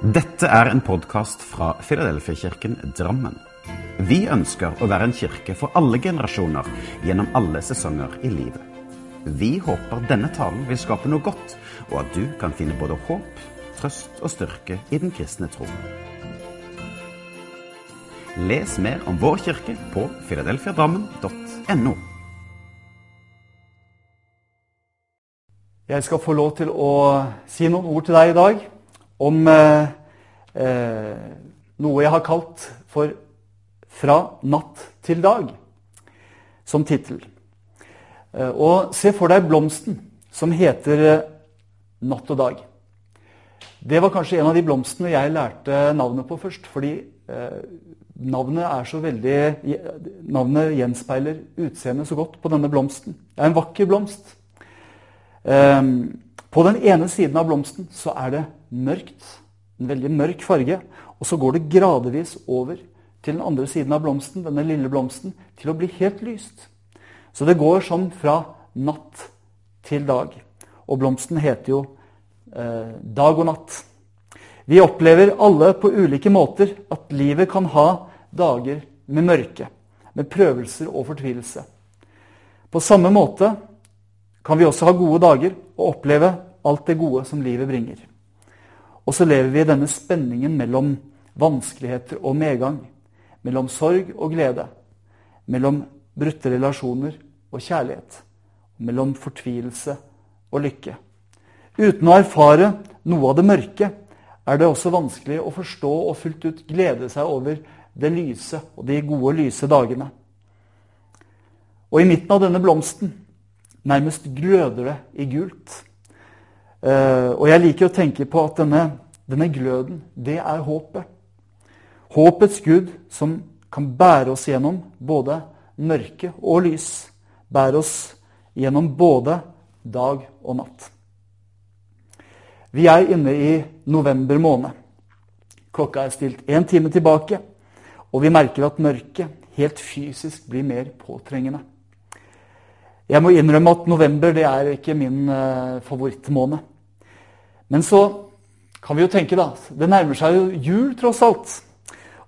Dette er en podkast fra Filadelfia-kirken Drammen. Vi ønsker å være en kirke for alle generasjoner gjennom alle sesonger i livet. Vi håper denne talen vil skape noe godt, og at du kan finne både håp, trøst og styrke i den kristne tro. Les mer om vår kirke på filadelfiadrammen.no. Jeg skal få lov til å si noen ord til deg i dag om eh, eh, noe jeg har kalt for 'Fra natt til dag' som tittel. Eh, og se for deg blomsten som heter eh, natt og dag. Det var kanskje en av de blomstene jeg lærte navnet på først. fordi eh, navnet er så veldig Navnet gjenspeiler utseendet så godt på denne blomsten. Det er en vakker blomst. Um, på den ene siden av blomsten så er det mørkt. En veldig mørk farge. Og så går det gradvis over til den andre siden av blomsten, denne lille blomsten, til å bli helt lyst. Så det går sånn fra natt til dag. Og blomsten heter jo eh, dag og natt. Vi opplever alle på ulike måter at livet kan ha dager med mørke, med prøvelser og fortvilelse. På samme måte kan vi også ha gode dager og oppleve alt det gode som livet bringer. Og så lever vi i denne spenningen mellom vanskeligheter og medgang. Mellom sorg og glede. Mellom brutte relasjoner og kjærlighet. Mellom fortvilelse og lykke. Uten å erfare noe av det mørke er det også vanskelig å forstå og fullt ut glede seg over det lyse og de gode, lyse dagene. Og i midten av denne blomsten nærmest gløder det i gult. Uh, og jeg liker å tenke på at denne, denne gløden, det er håpet. Håpets Gud som kan bære oss gjennom både mørke og lys. Bære oss gjennom både dag og natt. Vi er inne i november måned. Klokka er stilt én time tilbake, og vi merker at mørket helt fysisk blir mer påtrengende. Jeg må innrømme at november det er ikke min uh, favorittmåned. Men så kan vi jo tenke, da Det nærmer seg jo jul, tross alt.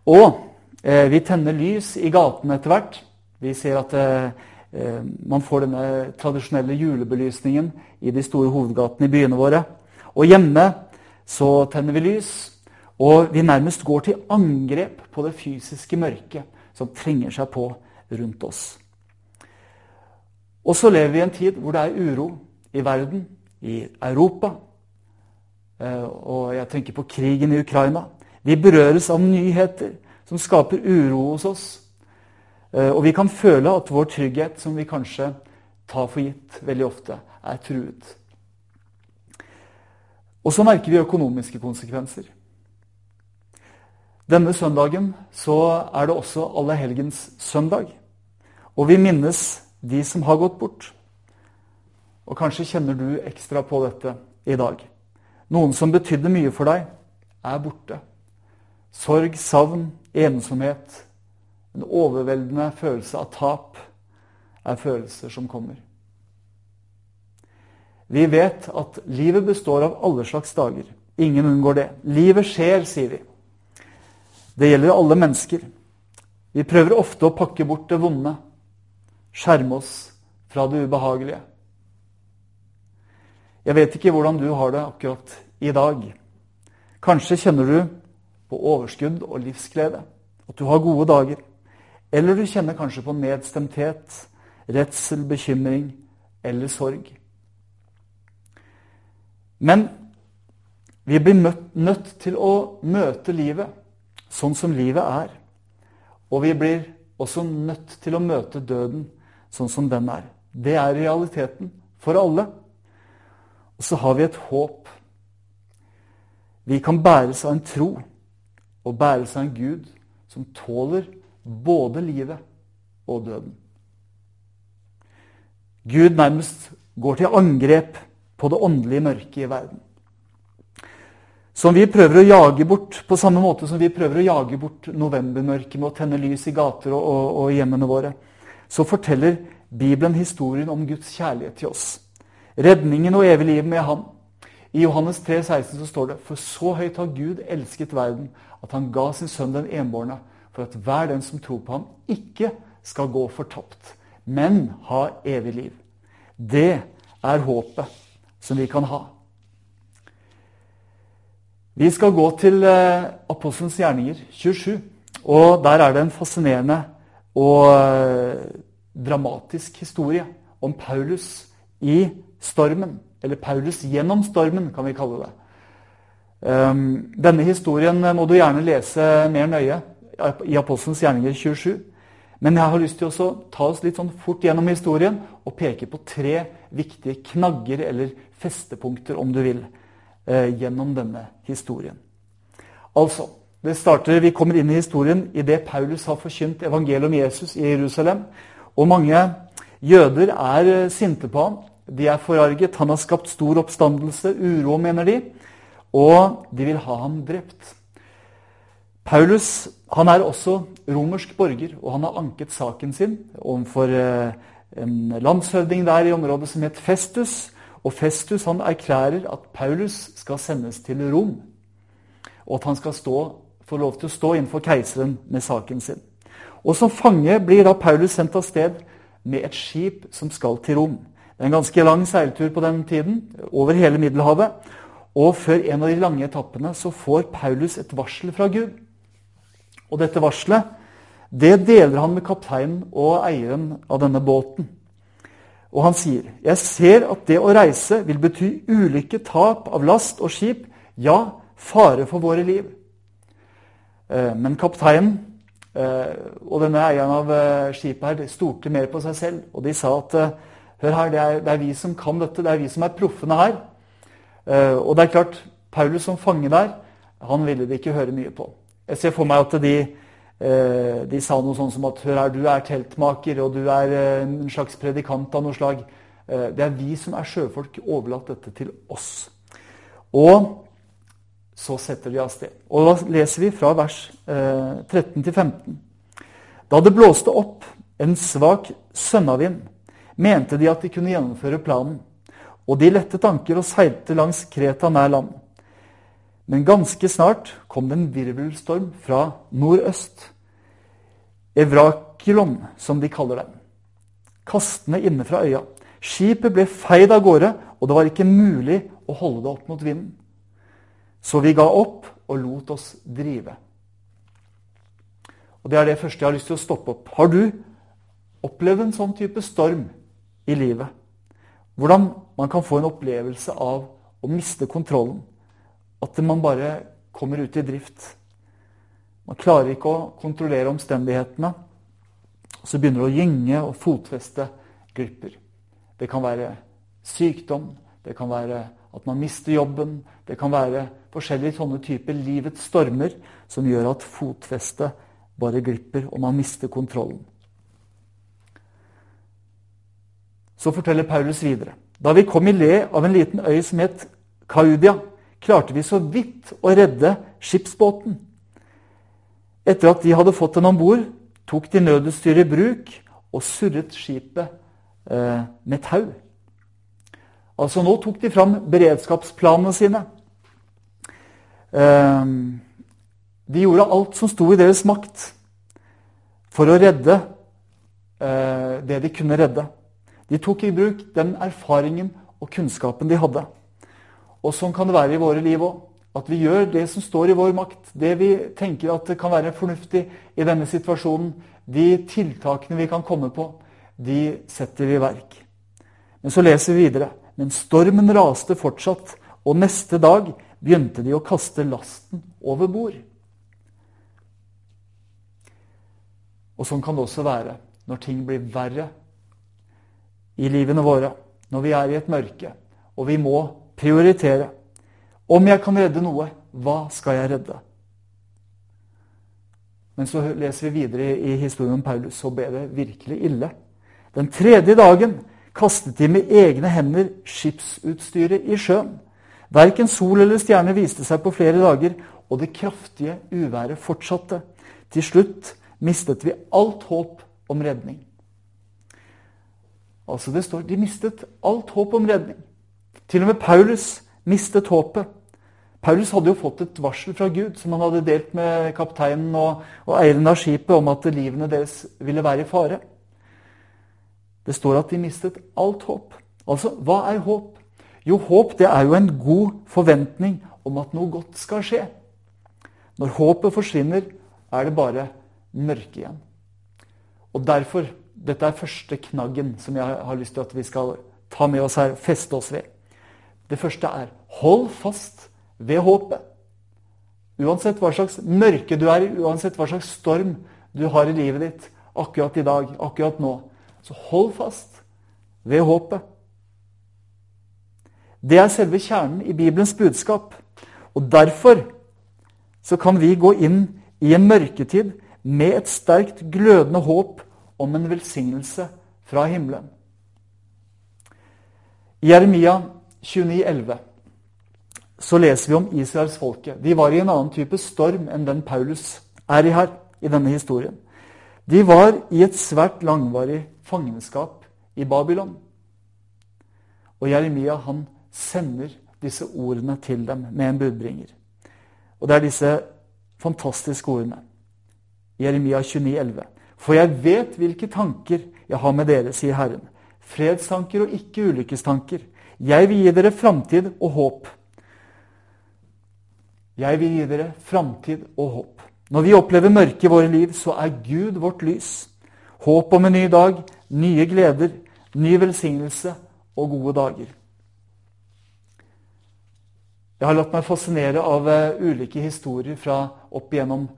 Og eh, vi tenner lys i gatene etter hvert. Vi ser at eh, eh, man får denne tradisjonelle julebelysningen i de store hovedgatene i byene våre. Og hjemme så tenner vi lys, og vi nærmest går til angrep på det fysiske mørket som trenger seg på rundt oss. Og så lever vi i en tid hvor det er uro i verden, i Europa, og jeg tenker på krigen i Ukraina. Vi berøres av nyheter som skaper uro hos oss. Eh, og vi kan føle at vår trygghet, som vi kanskje tar for gitt veldig ofte, er truet. Og så merker vi økonomiske konsekvenser. Denne søndagen så er det også allehelgens søndag. Og vi minnes de som har gått bort. Og kanskje kjenner du ekstra på dette i dag. Noen som betydde mye for deg, er borte. Sorg, savn, ensomhet, en overveldende følelse av tap er følelser som kommer. Vi vet at livet består av alle slags dager. Ingen unngår det. Livet skjer, sier vi. Det gjelder alle mennesker. Vi prøver ofte å pakke bort det vonde, skjerme oss fra det ubehagelige. Jeg vet ikke hvordan du har det akkurat i dag. Kanskje kjenner du på overskudd og livsglede, at du har gode dager. Eller du kjenner kanskje på nedstemthet, redsel, bekymring eller sorg. Men vi blir møtt, nødt til å møte livet sånn som livet er. Og vi blir også nødt til å møte døden sånn som den er. Det er realiteten for alle. Og så har vi et håp. Vi kan bæres av en tro og bæres av en Gud som tåler både livet og døden. Gud nærmest går til angrep på det åndelige mørket i verden. Som vi prøver å jage bort, På samme måte som vi prøver å jage bort novembermørket med å tenne lys i gater og, og, og hjemmene våre, så forteller Bibelen historien om Guds kjærlighet til oss redningen og evig liv med ham. I Johannes 3, 16 så står det For så høyt har Gud elsket verden, at han ga sin sønn den enbårne, for at hver den som tror på ham, ikke skal gå fortapt, men ha evig liv. Det er håpet som vi kan ha. Vi skal gå til eh, Apostelens gjerninger 27. Og der er det en fascinerende og eh, dramatisk historie om Paulus i stormen. Eller Paulus gjennom stormen, kan vi kalle det. Um, denne historien må du gjerne lese mer nøye i Apostelens gjerninger 27. Men jeg har lyst til å ta oss litt sånn fort gjennom historien og peke på tre viktige knagger, eller festepunkter, om du vil, eh, gjennom denne historien. Altså, det starter, Vi kommer inn i historien idet Paulus har forkynt evangeliet om Jesus i Jerusalem. Og mange jøder er eh, sinte på ham. De er forarget. Han har skapt stor oppstandelse, uro, mener de. Og de vil ha ham drept. Paulus han er også romersk borger, og han har anket saken sin overfor eh, en landshøvding der i området som het Festus. Og Festus han erklærer at Paulus skal sendes til Rom, og at han skal stå, få lov til å stå innenfor keiseren med saken sin. Og Som fange blir da Paulus sendt av sted med et skip som skal til Rom. En ganske lang seiltur på den tiden, over hele Middelhavet. Og før en av de lange etappene så får Paulus et varsel fra Gud. Og dette varselet det deler han med kapteinen og eieren av denne båten. Og han sier, 'Jeg ser at det å reise vil bety ulykke, tap av last og skip, ja, fare for våre liv.' Eh, men kapteinen eh, og denne eieren av eh, skipet her stolte mer på seg selv, og de sa at 'Hør her, det er, det er vi som kan dette, det er vi som er proffene her.' Og det er klart, Paulus som fange der, han ville de ikke høre mye på. Jeg ser for meg at de Eh, de sa noe sånn som at hør her, du er teltmaker, og du er eh, en slags predikant av noe slag. Eh, det er vi som er sjøfolk. Overlatt dette til oss. Og så setter de av sted. Og da leser vi fra vers 13 til 15. Da det blåste opp en svak sønnavind, mente de at de kunne gjennomføre planen. Og de lette tanker og seilte langs Kreta nær land. Men ganske snart kom det en virvelstorm fra nordøst. Evrakilon, som de kaller den. Kastende inne fra øya. Skipet ble feid av gårde, og det var ikke mulig å holde det opp mot vinden. Så vi ga opp og lot oss drive. Og Det er det første jeg har lyst til å stoppe opp. Har du opplevd en sånn type storm i livet? Hvordan man kan få en opplevelse av å miste kontrollen. At man bare kommer ut i drift. Man klarer ikke å kontrollere omstendighetene. Så begynner det å gynge, og fotfestet glipper. Det kan være sykdom, det kan være at man mister jobben. Det kan være forskjellige sånne typer livets stormer som gjør at fotfestet bare glipper, og man mister kontrollen. Så forteller Paulus videre. Da vi kom i le av en liten øy som het Kaudia, klarte vi så vidt å redde skipsbåten. Etter at de hadde fått den om bord, tok de nødutstyret i bruk og surret skipet eh, med tau. Altså Nå tok de fram beredskapsplanene sine. Eh, de gjorde alt som sto i deres makt for å redde eh, det de kunne redde. De tok i bruk den erfaringen og kunnskapen de hadde. Og sånn kan det være i våre liv òg. At vi gjør det som står i vår makt, det vi tenker at kan være fornuftig i denne situasjonen. De tiltakene vi kan komme på, de setter vi i verk. Men så leser vi videre. Men stormen raste fortsatt, og neste dag begynte de å kaste lasten over bord. Og sånn kan det også være når ting blir verre i livene våre. Når vi er i et mørke, og vi må prioritere. Om jeg kan redde noe, hva skal jeg redde? Men så leser vi videre i historien om Paulus, så ble det virkelig ille. Den tredje dagen kastet de med egne hender skipsutstyret i sjøen. Verken sol eller stjerne viste seg på flere dager, og det kraftige uværet fortsatte. Til slutt mistet vi alt håp om redning. Altså det står De mistet alt håp om redning. Til og med Paulus mistet håpet. Paulus hadde jo fått et varsel fra Gud som han hadde delt med kapteinen og, og eieren av skipet, om at livene deres ville være i fare. Det står at de mistet alt håp. Altså, hva er håp? Jo, håp det er jo en god forventning om at noe godt skal skje. Når håpet forsvinner, er det bare mørke igjen. Og derfor, Dette er første knaggen som jeg har lyst til at vi skal ta med oss her, og feste oss ved. Det første er hold fast ved håpet. Uansett hva slags mørke du er i, uansett hva slags storm du har i livet ditt akkurat i dag, akkurat nå, så hold fast ved håpet. Det er selve kjernen i Bibelens budskap. Og derfor så kan vi gå inn i en mørketid med et sterkt glødende håp om en velsignelse fra himmelen. I Jeremia 29,11 så leser vi om israelsfolket. De var i en annen type storm enn den Paulus er i her, i denne historien. De var i et svært langvarig fangenskap i Babylon. Og Jeremia han sender disse ordene til dem med en budbringer. Og det er disse fantastiske ordene. Jeremia 29, 11. For jeg vet hvilke tanker jeg har med dere, sier Herren. Fredstanker og ikke ulykkestanker. Jeg vil gi dere framtid og håp. Jeg vil gi dere framtid og håp. Når vi opplever mørke i våre liv, så er Gud vårt lys. Håp om en ny dag, nye gleder, ny velsignelse og gode dager. Jeg har latt meg fascinere av uh, ulike historier fra opp igjennom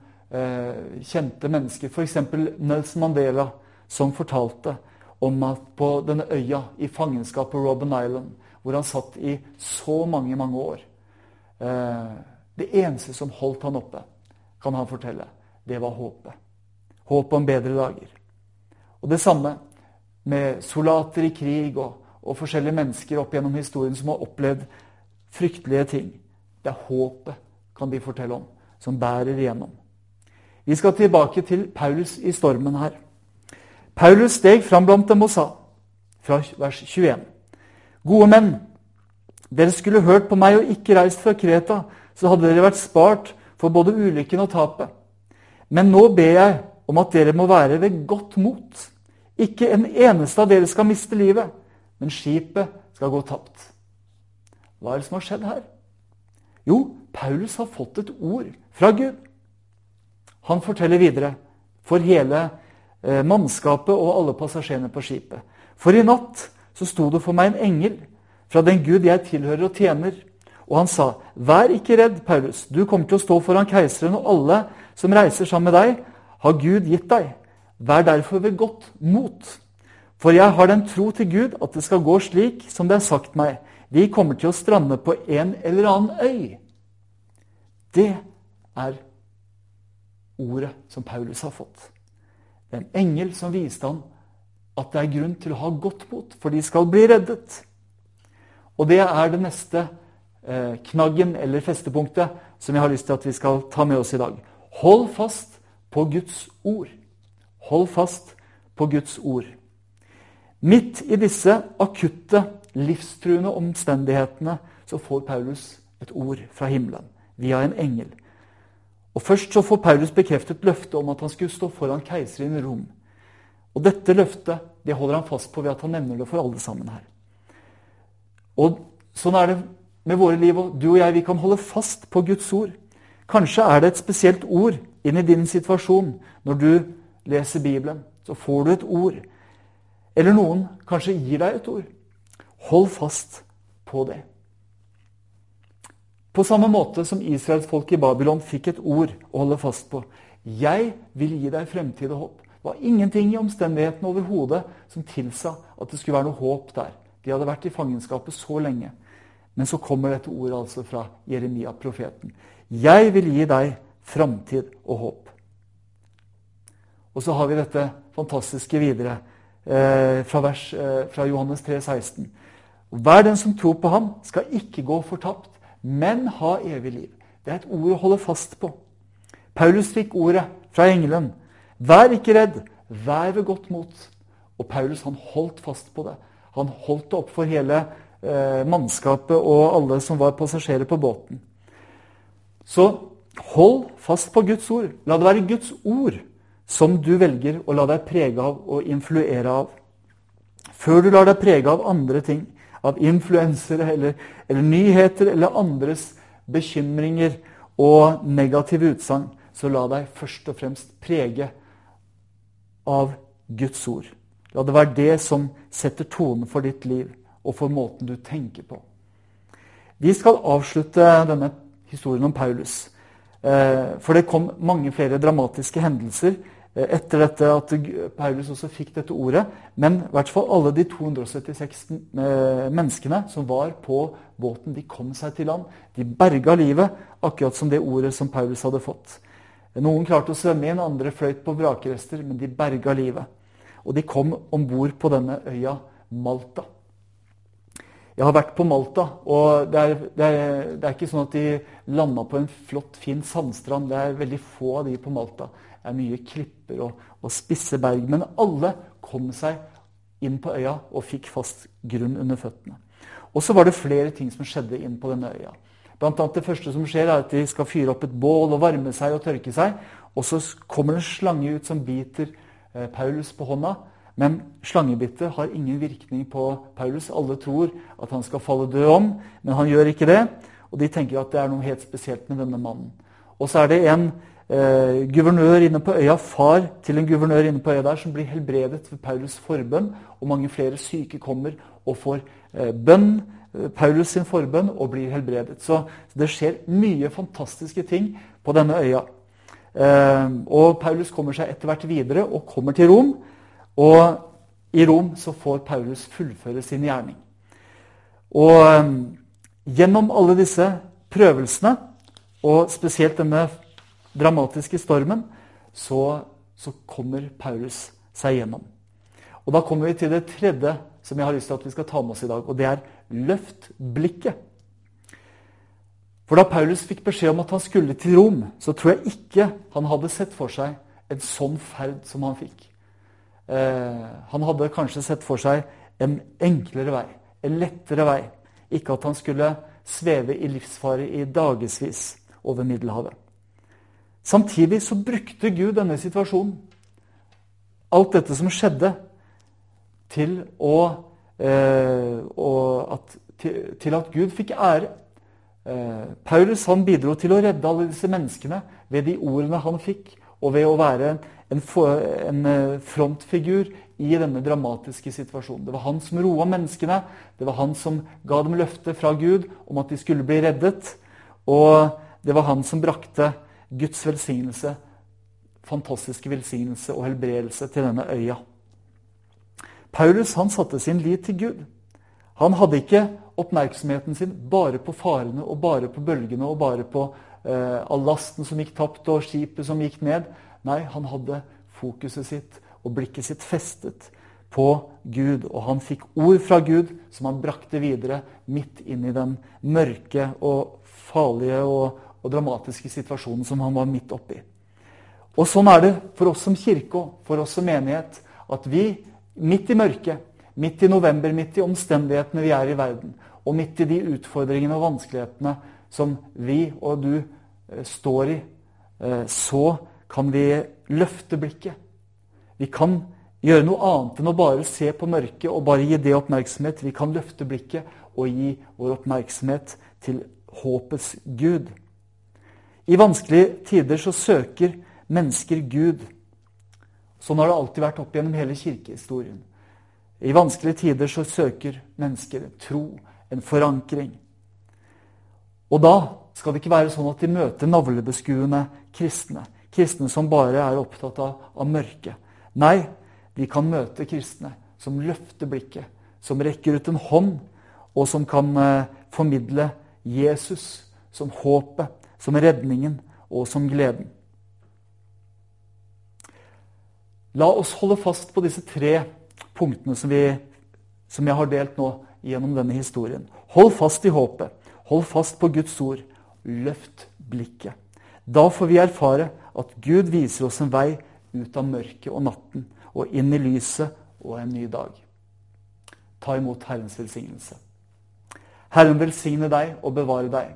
kjente mennesker. F.eks. Nelson Mandela, som fortalte om at på denne øya i fangenskap på Robben Island, hvor han satt i så mange, mange år uh, Det eneste som holdt han oppe, kan han fortelle, det var håpet. Håpet om bedre dager. Og det samme med soldater i krig og, og forskjellige mennesker opp gjennom historien som har opplevd fryktelige ting. Det er håpet, kan de fortelle om, som bærer igjennom. Vi skal tilbake til Paulus i stormen her. Paulus steg fram blant dem og sa, fra vers 21.: Gode menn, dere skulle hørt på meg og ikke reist fra Kreta, så hadde dere vært spart for både ulykken og tapet. Men nå ber jeg om at dere må være ved godt mot. Ikke en eneste av dere skal miste livet, men skipet skal gå tapt. Hva er det som har skjedd her? Jo, Paulus har fått et ord fra Gud. Han forteller videre for hele eh, mannskapet og alle passasjerene på skipet. For i natt så sto det for meg en engel fra den Gud jeg tilhører og tjener. Og han sa, 'Vær ikke redd, Paulus. Du kommer til å stå foran keiseren, og alle som reiser sammen med deg, har Gud gitt deg. Vær derfor ved godt mot. For jeg har den tro til Gud at det skal gå slik som det er sagt meg. Vi kommer til å strande på en eller annen øy. Det er ordet som Paulus har fått. Det er en engel som viste ham at det er grunn til å ha godt mot, for de skal bli reddet. Og det er det neste eh, knaggen eller festepunktet som jeg har lyst til at vi skal ta med oss i dag. Hold fast på Guds ord. Hold fast på Guds ord. Midt i disse akutte, livstruende omstendighetene så får Paulus et ord fra himmelen via en engel. Og Først så får Paulus bekreftet løftet om at han skulle stå foran keiseren i Rom. Og Dette løftet det holder han fast på ved at han nevner det for alle sammen her. Og Sånn er det med våre liv. og Du og jeg vi kan holde fast på Guds ord. Kanskje er det et spesielt ord inn i din situasjon når du leser Bibelen. Så får du et ord. Eller noen kanskje gir deg et ord. Hold fast på det. På samme måte som israelsfolket i Babylon fikk et ord å holde fast på. Jeg vil gi deg fremtid og håp. Det var ingenting i omstendighetene overhodet som tilsa at det skulle være noe håp der. De hadde vært i fangenskapet så lenge. Men så kommer dette ordet altså fra Jeremia, profeten. Jeg vil gi deg framtid og håp. Og så har vi dette fantastiske videre eh, fra, vers, eh, fra Johannes 3, 16. Hver den som tror på ham, skal ikke gå fortapt, men ha evig liv. Det er et ord å holde fast på. Paulus fikk ordet fra engelen. Vær ikke redd, vær ved godt mot. Og Paulus han holdt fast på det. Han holdt det opp for hele eh, mannskapet og alle som var passasjerer på båten. Så hold fast på Guds ord. La det være Guds ord som du velger å la deg prege av og influere av. Før du lar deg prege av andre ting, av influensere eller, eller nyheter eller andres bekymringer og negative utsagn, så la deg først og fremst prege av Guds ord. La det være det som setter tonen for ditt liv og for måten du tenker på. Vi skal avslutte denne historien om Paulus. Eh, for det kom mange flere dramatiske hendelser etter dette at Paulus også fikk dette ordet. Men i hvert fall alle de 276 eh, menneskene som var på båten, de kom seg til land. De berga livet, akkurat som det ordet som Paulus hadde fått. Noen klarte å svømme inn, andre fløyt på vrakrester, men de berga livet. Og de kom om bord på denne øya Malta. Jeg har vært på Malta, og det er, det, er, det er, ikke sånn at de landa på en flott, fin sandstrand. Det er veldig få av de på Malta. Det er mye klipper og, og spisse berg. Men alle kom seg inn på øya og fikk fast grunn under føttene. Og så var det flere ting som skjedde inn på denne øya. Blant annet Det første som skjer, er at de skal fyre opp et bål og varme seg og tørke seg. Og så kommer det en slange ut som biter eh, Paulus på hånda. Men slangebittet har ingen virkning på Paulus. Alle tror at han skal falle død om, men han gjør ikke det. Og de tenker at det er noe helt spesielt med denne mannen. Og så er det en eh, guvernør inne på øya, far til en guvernør inne på øya der, som blir helbredet ved Paulus' forbønn. Og mange flere syke kommer og får eh, bønn, eh, Paulus sin forbønn, og blir helbredet. Så det skjer mye fantastiske ting på denne øya. Eh, og Paulus kommer seg etter hvert videre og kommer til Rom. Og i Rom så får Paulus fullføre sin gjerning. Og um, gjennom alle disse prøvelsene, og spesielt denne dramatiske stormen, så, så kommer Paulus seg gjennom. Og Da kommer vi til det tredje som jeg har lyst til at vi skal ta med oss i dag, og det er løft blikket. For da Paulus fikk beskjed om at han skulle til Rom, så tror jeg ikke han hadde sett for seg en sånn ferd som han fikk. Eh, han hadde kanskje sett for seg en enklere vei, en lettere vei. Ikke at han skulle sveve i livsfare i dagevis over Middelhavet. Samtidig så brukte Gud denne situasjonen, alt dette som skjedde, til, å, eh, at, til, til at Gud fikk ære. Eh, Paulus han bidro til å redde alle disse menneskene ved de ordene han fikk, og ved å være en, en eh, frontfigur i denne dramatiske situasjonen. Det var han som roa menneskene. Det var han som ga dem løftet fra Gud om at de skulle bli reddet. Og det var han som brakte Guds velsignelse, fantastiske velsignelse og helbredelse til denne øya. Paulus han satte sin lit til Gud. Han hadde ikke oppmerksomheten sin bare på farene og bare på bølgene og bare på eh, all lasten som gikk tapt og skipet som gikk ned. Nei, han hadde fokuset sitt og blikket sitt festet på Gud. Og han fikk ord fra Gud som han brakte videre midt inn i den mørke og farlige og, og dramatiske situasjonen som han var midt oppi. Og sånn er det for oss som kirke og for oss som menighet. At vi midt i mørket, midt i november, midt i omstendighetene vi er i verden, og midt i de utfordringene og vanskelighetene som vi og du eh, står i, eh, så kan vi løfte blikket. Vi kan gjøre noe annet enn å bare se på mørket og bare gi det oppmerksomhet. Vi kan løfte blikket og gi vår oppmerksomhet til håpets Gud. I vanskelige tider så søker mennesker Gud. Sånn har det alltid vært opp gjennom hele kirkehistorien. I vanskelige tider så søker mennesker tro, en forankring. Og da skal det ikke være sånn at de møter navlebeskuende kristne kristne som bare er opptatt av, av mørket. Nei, de kan møte kristne som løfter blikket, som rekker ut en hånd, og som kan eh, formidle Jesus som håpet, som redningen og som gleden. La oss holde fast på disse tre punktene som, vi, som jeg har delt nå gjennom denne historien. Hold fast i håpet. Hold fast på Guds ord. Løft blikket. Da får vi erfare at Gud viser oss en vei ut av mørket og natten og inn i lyset og en ny dag. Ta imot Herrens velsignelse. Herren velsigne deg og bevare deg.